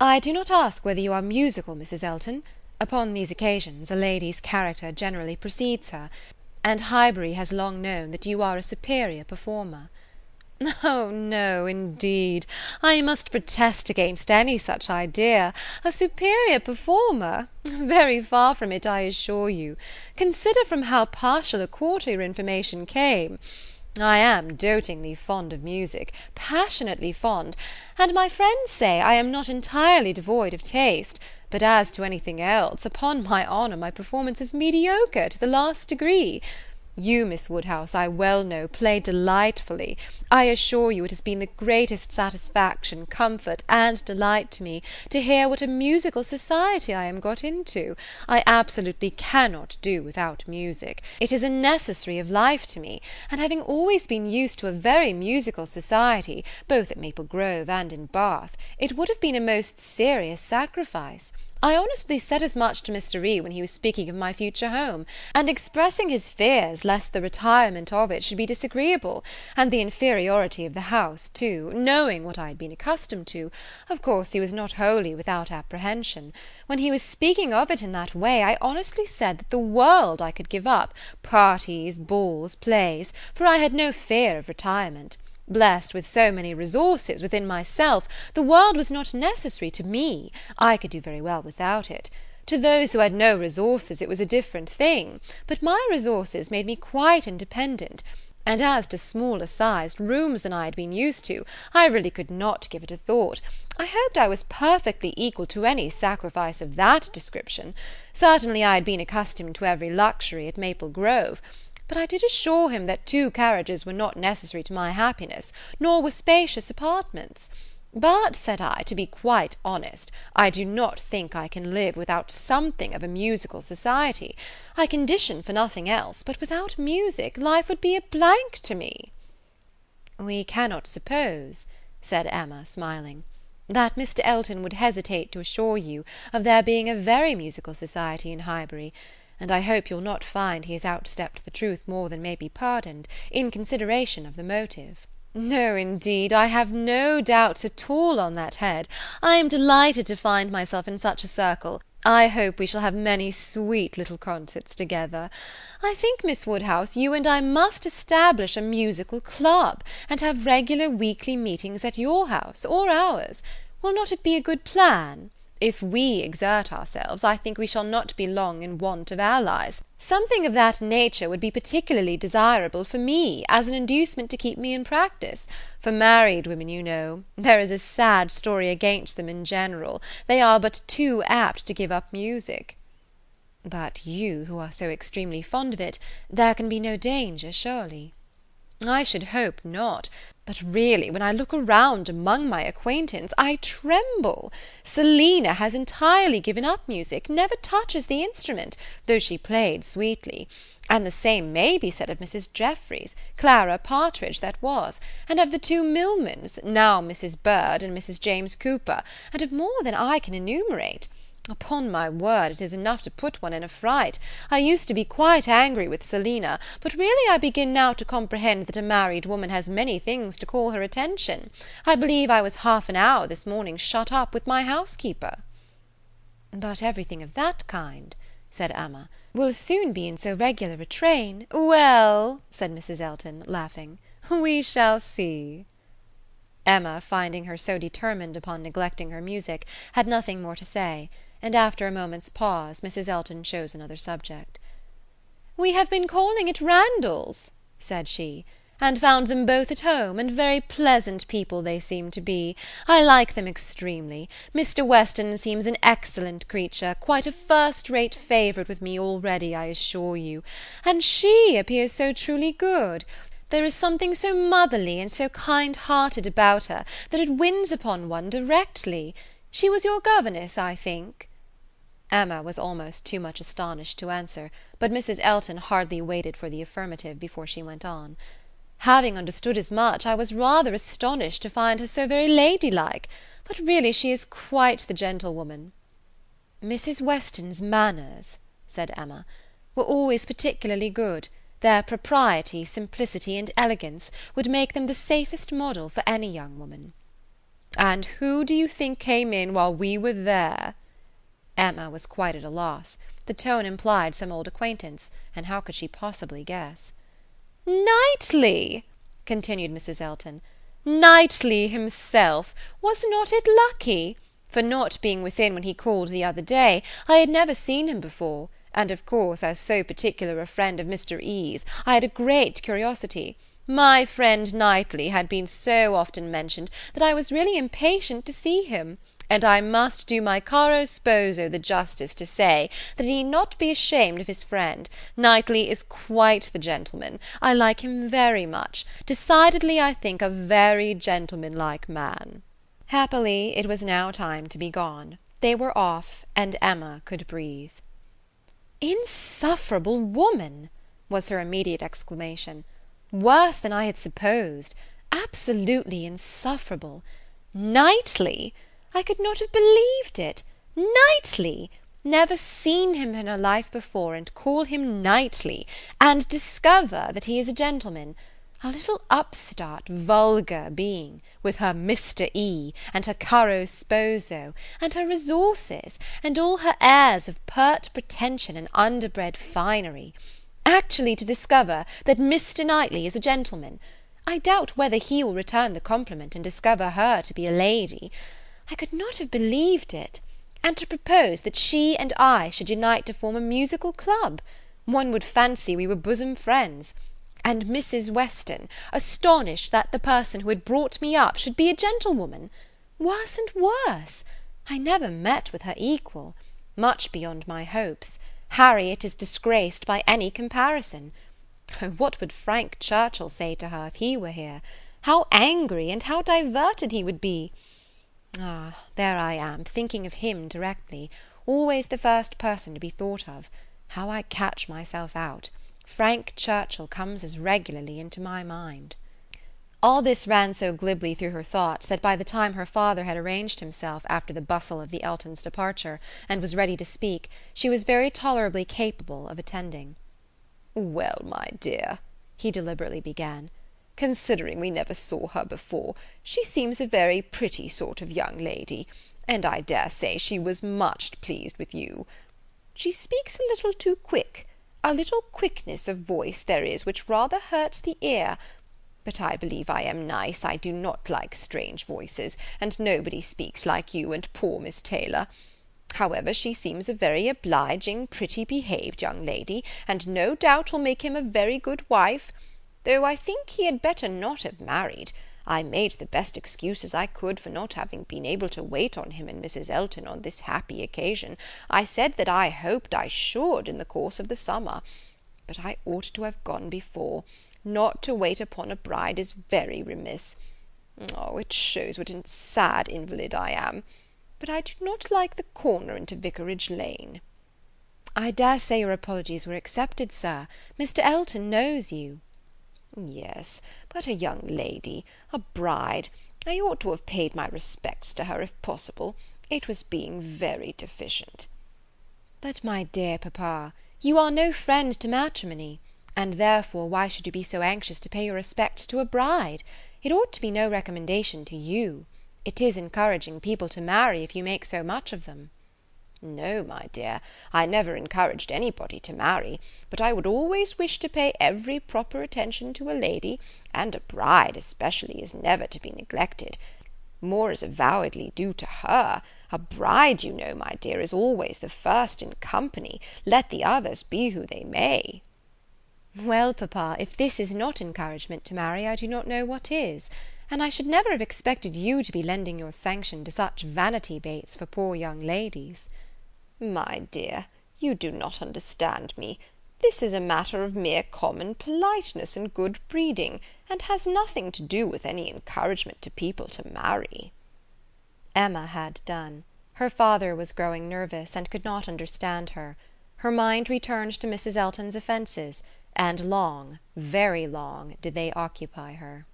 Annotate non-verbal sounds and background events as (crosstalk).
I do not ask whether you are musical, Mrs. Elton; upon these occasions a lady's character generally precedes her, and Highbury has long known that you are a superior performer." (laughs) "O oh, no, indeed! I must protest against any such idea. A superior performer! (laughs) very far from it, I assure you. Consider from how partial a quarter your information came. I am dotingly fond of music, passionately fond, and my friends say I am not entirely devoid of taste; but as to anything else, upon my honour my performance is mediocre to the last degree. You, Miss Woodhouse, I well know, play delightfully. I assure you it has been the greatest satisfaction, comfort, and delight to me, to hear what a musical society I am got into. I absolutely cannot do without music. It is a necessary of life to me; and having always been used to a very musical society, both at Maple Grove and in Bath, it would have been a most serious sacrifice. I honestly said as much to Mr. E. when he was speaking of my future home, and expressing his fears lest the retirement of it should be disagreeable, and the inferiority of the house too, knowing what I had been accustomed to, of course he was not wholly without apprehension. When he was speaking of it in that way, I honestly said that the world I could give up, parties, balls, plays, for I had no fear of retirement. Blessed with so many resources within myself, the world was not necessary to me; I could do very well without it. To those who had no resources it was a different thing; but my resources made me quite independent; and as to smaller sized rooms than I had been used to, I really could not give it a thought. I hoped I was perfectly equal to any sacrifice of that description. Certainly I had been accustomed to every luxury at Maple Grove but I did assure him that two carriages were not necessary to my happiness, nor were spacious apartments. But, said I, to be quite honest, I do not think I can live without something of a musical society. I condition for nothing else, but without music, life would be a blank to me." "We cannot suppose," said Emma, smiling, "that Mr. Elton would hesitate to assure you of there being a very musical society in Highbury and I hope you'll not find he has outstepped the truth more than may be pardoned, in consideration of the motive." "No, indeed, I have no doubts at all on that head. I am delighted to find myself in such a circle. I hope we shall have many sweet little concerts together. I think, Miss Woodhouse, you and I must establish a musical club, and have regular weekly meetings at your house, or ours. Will not it be a good plan? If we exert ourselves, I think we shall not be long in want of allies. Something of that nature would be particularly desirable for me, as an inducement to keep me in practice; for married women, you know, there is a sad story against them in general; they are but too apt to give up music." "But you, who are so extremely fond of it, there can be no danger, surely?" "I should hope not. But really, when I look around among my acquaintance, I tremble. Selina has entirely given up music, never touches the instrument, though she played sweetly; and the same may be said of Mrs. Jeffreys, Clara Partridge that was, and of the two Milmans, now Mrs. Bird and Mrs. James Cooper, and of more than I can enumerate. Upon my word, it is enough to put one in a fright. I used to be quite angry with Selina, but really I begin now to comprehend that a married woman has many things to call her attention. I believe I was half an hour this morning shut up with my housekeeper." "But everything of that kind," said Emma, "will soon be in so regular a train—" "Well," said Mrs. Elton, laughing, "we shall see." Emma, finding her so determined upon neglecting her music, had nothing more to say and after a moment's pause Mrs. Elton chose another subject. "We have been calling at Randalls," said she, "and found them both at home, and very pleasant people they seem to be. I like them extremely. Mr. Weston seems an excellent creature, quite a first-rate favourite with me already, I assure you; and she appears so truly good. There is something so motherly and so kind-hearted about her, that it wins upon one directly. She was your governess, I think?" Emma was almost too much astonished to answer, but Mrs. Elton hardly waited for the affirmative before she went on. "Having understood as much, I was rather astonished to find her so very ladylike; but really she is quite the gentlewoman." "Mrs. Weston's manners," said Emma, "were always particularly good; their propriety, simplicity, and elegance, would make them the safest model for any young woman." And who do you think came in while we were there?" Emma was quite at a loss. The tone implied some old acquaintance, and how could she possibly guess? "Knightley!" continued Mrs. Elton. "Knightley himself! Was not it lucky? For not being within when he called the other day, I had never seen him before, and of course, as so particular a friend of Mr. E.'s, I had a great curiosity. My friend Knightley had been so often mentioned, that I was really impatient to see him and I must do my caro sposo the justice to say, that he need not be ashamed of his friend. Knightley is quite the gentleman. I like him very much. Decidedly, I think, a very gentlemanlike man." Happily, it was now time to be gone. They were off, and Emma could breathe. "Insufferable woman!" was her immediate exclamation. "Worse than I had supposed. Absolutely insufferable. Knightley! I could not have believed it. Knightley! Never seen him in her life before, and call him Knightley, and discover that he is a gentleman! A little upstart, vulgar being, with her Mr. E., and her caro sposo, and her resources, and all her airs of pert pretension and underbred finery! Actually to discover that Mr. Knightley is a gentleman! I doubt whether he will return the compliment, and discover her to be a lady. I could not have believed it. And to propose that she and I should unite to form a musical club! One would fancy we were bosom friends. And Mrs. Weston, astonished that the person who had brought me up should be a gentlewoman! Worse and worse! I never met with her equal. Much beyond my hopes. Harriet is disgraced by any comparison. Oh, (laughs) what would Frank Churchill say to her if he were here? How angry and how diverted he would be! Ah, there I am, thinking of him directly; always the first person to be thought of. How I catch myself out! Frank Churchill comes as regularly into my mind. All this ran so glibly through her thoughts that by the time her father had arranged himself after the bustle of the Eltons' departure, and was ready to speak, she was very tolerably capable of attending. "Well, my dear," he deliberately began considering we never saw her before, she seems a very pretty sort of young lady, and I dare say she was much pleased with you. She speaks a little too quick; a little quickness of voice there is which rather hurts the ear; but I believe I am nice, I do not like strange voices, and nobody speaks like you and poor Miss Taylor. However, she seems a very obliging, pretty behaved young lady, and no doubt will make him a very good wife though I think he had better not have married. I made the best excuses I could for not having been able to wait on him and Mrs. Elton on this happy occasion. I said that I hoped I should in the course of the summer. But I ought to have gone before. Not to wait upon a bride is very remiss. Oh, it shows what a sad invalid I am. But I do not like the corner into Vicarage Lane. I dare say your apologies were accepted, Sir. Mr. Elton knows you. Yes, but a young lady, a bride, I ought to have paid my respects to her if possible; it was being very deficient." "But, my dear papa, you are no friend to matrimony, and therefore why should you be so anxious to pay your respects to a bride? It ought to be no recommendation to you. It is encouraging people to marry if you make so much of them." No, my dear, I never encouraged anybody to marry; but I would always wish to pay every proper attention to a lady, and a bride especially is never to be neglected. More is avowedly due to her. A bride, you know, my dear, is always the first in company, let the others be who they may." "Well, papa, if this is not encouragement to marry, I do not know what is and I should never have expected you to be lending your sanction to such vanity baits for poor young ladies." "My dear, you do not understand me. This is a matter of mere common politeness and good breeding, and has nothing to do with any encouragement to people to marry." Emma had done. Her father was growing nervous, and could not understand her. Her mind returned to Mrs. Elton's offences, and long, very long, did they occupy her.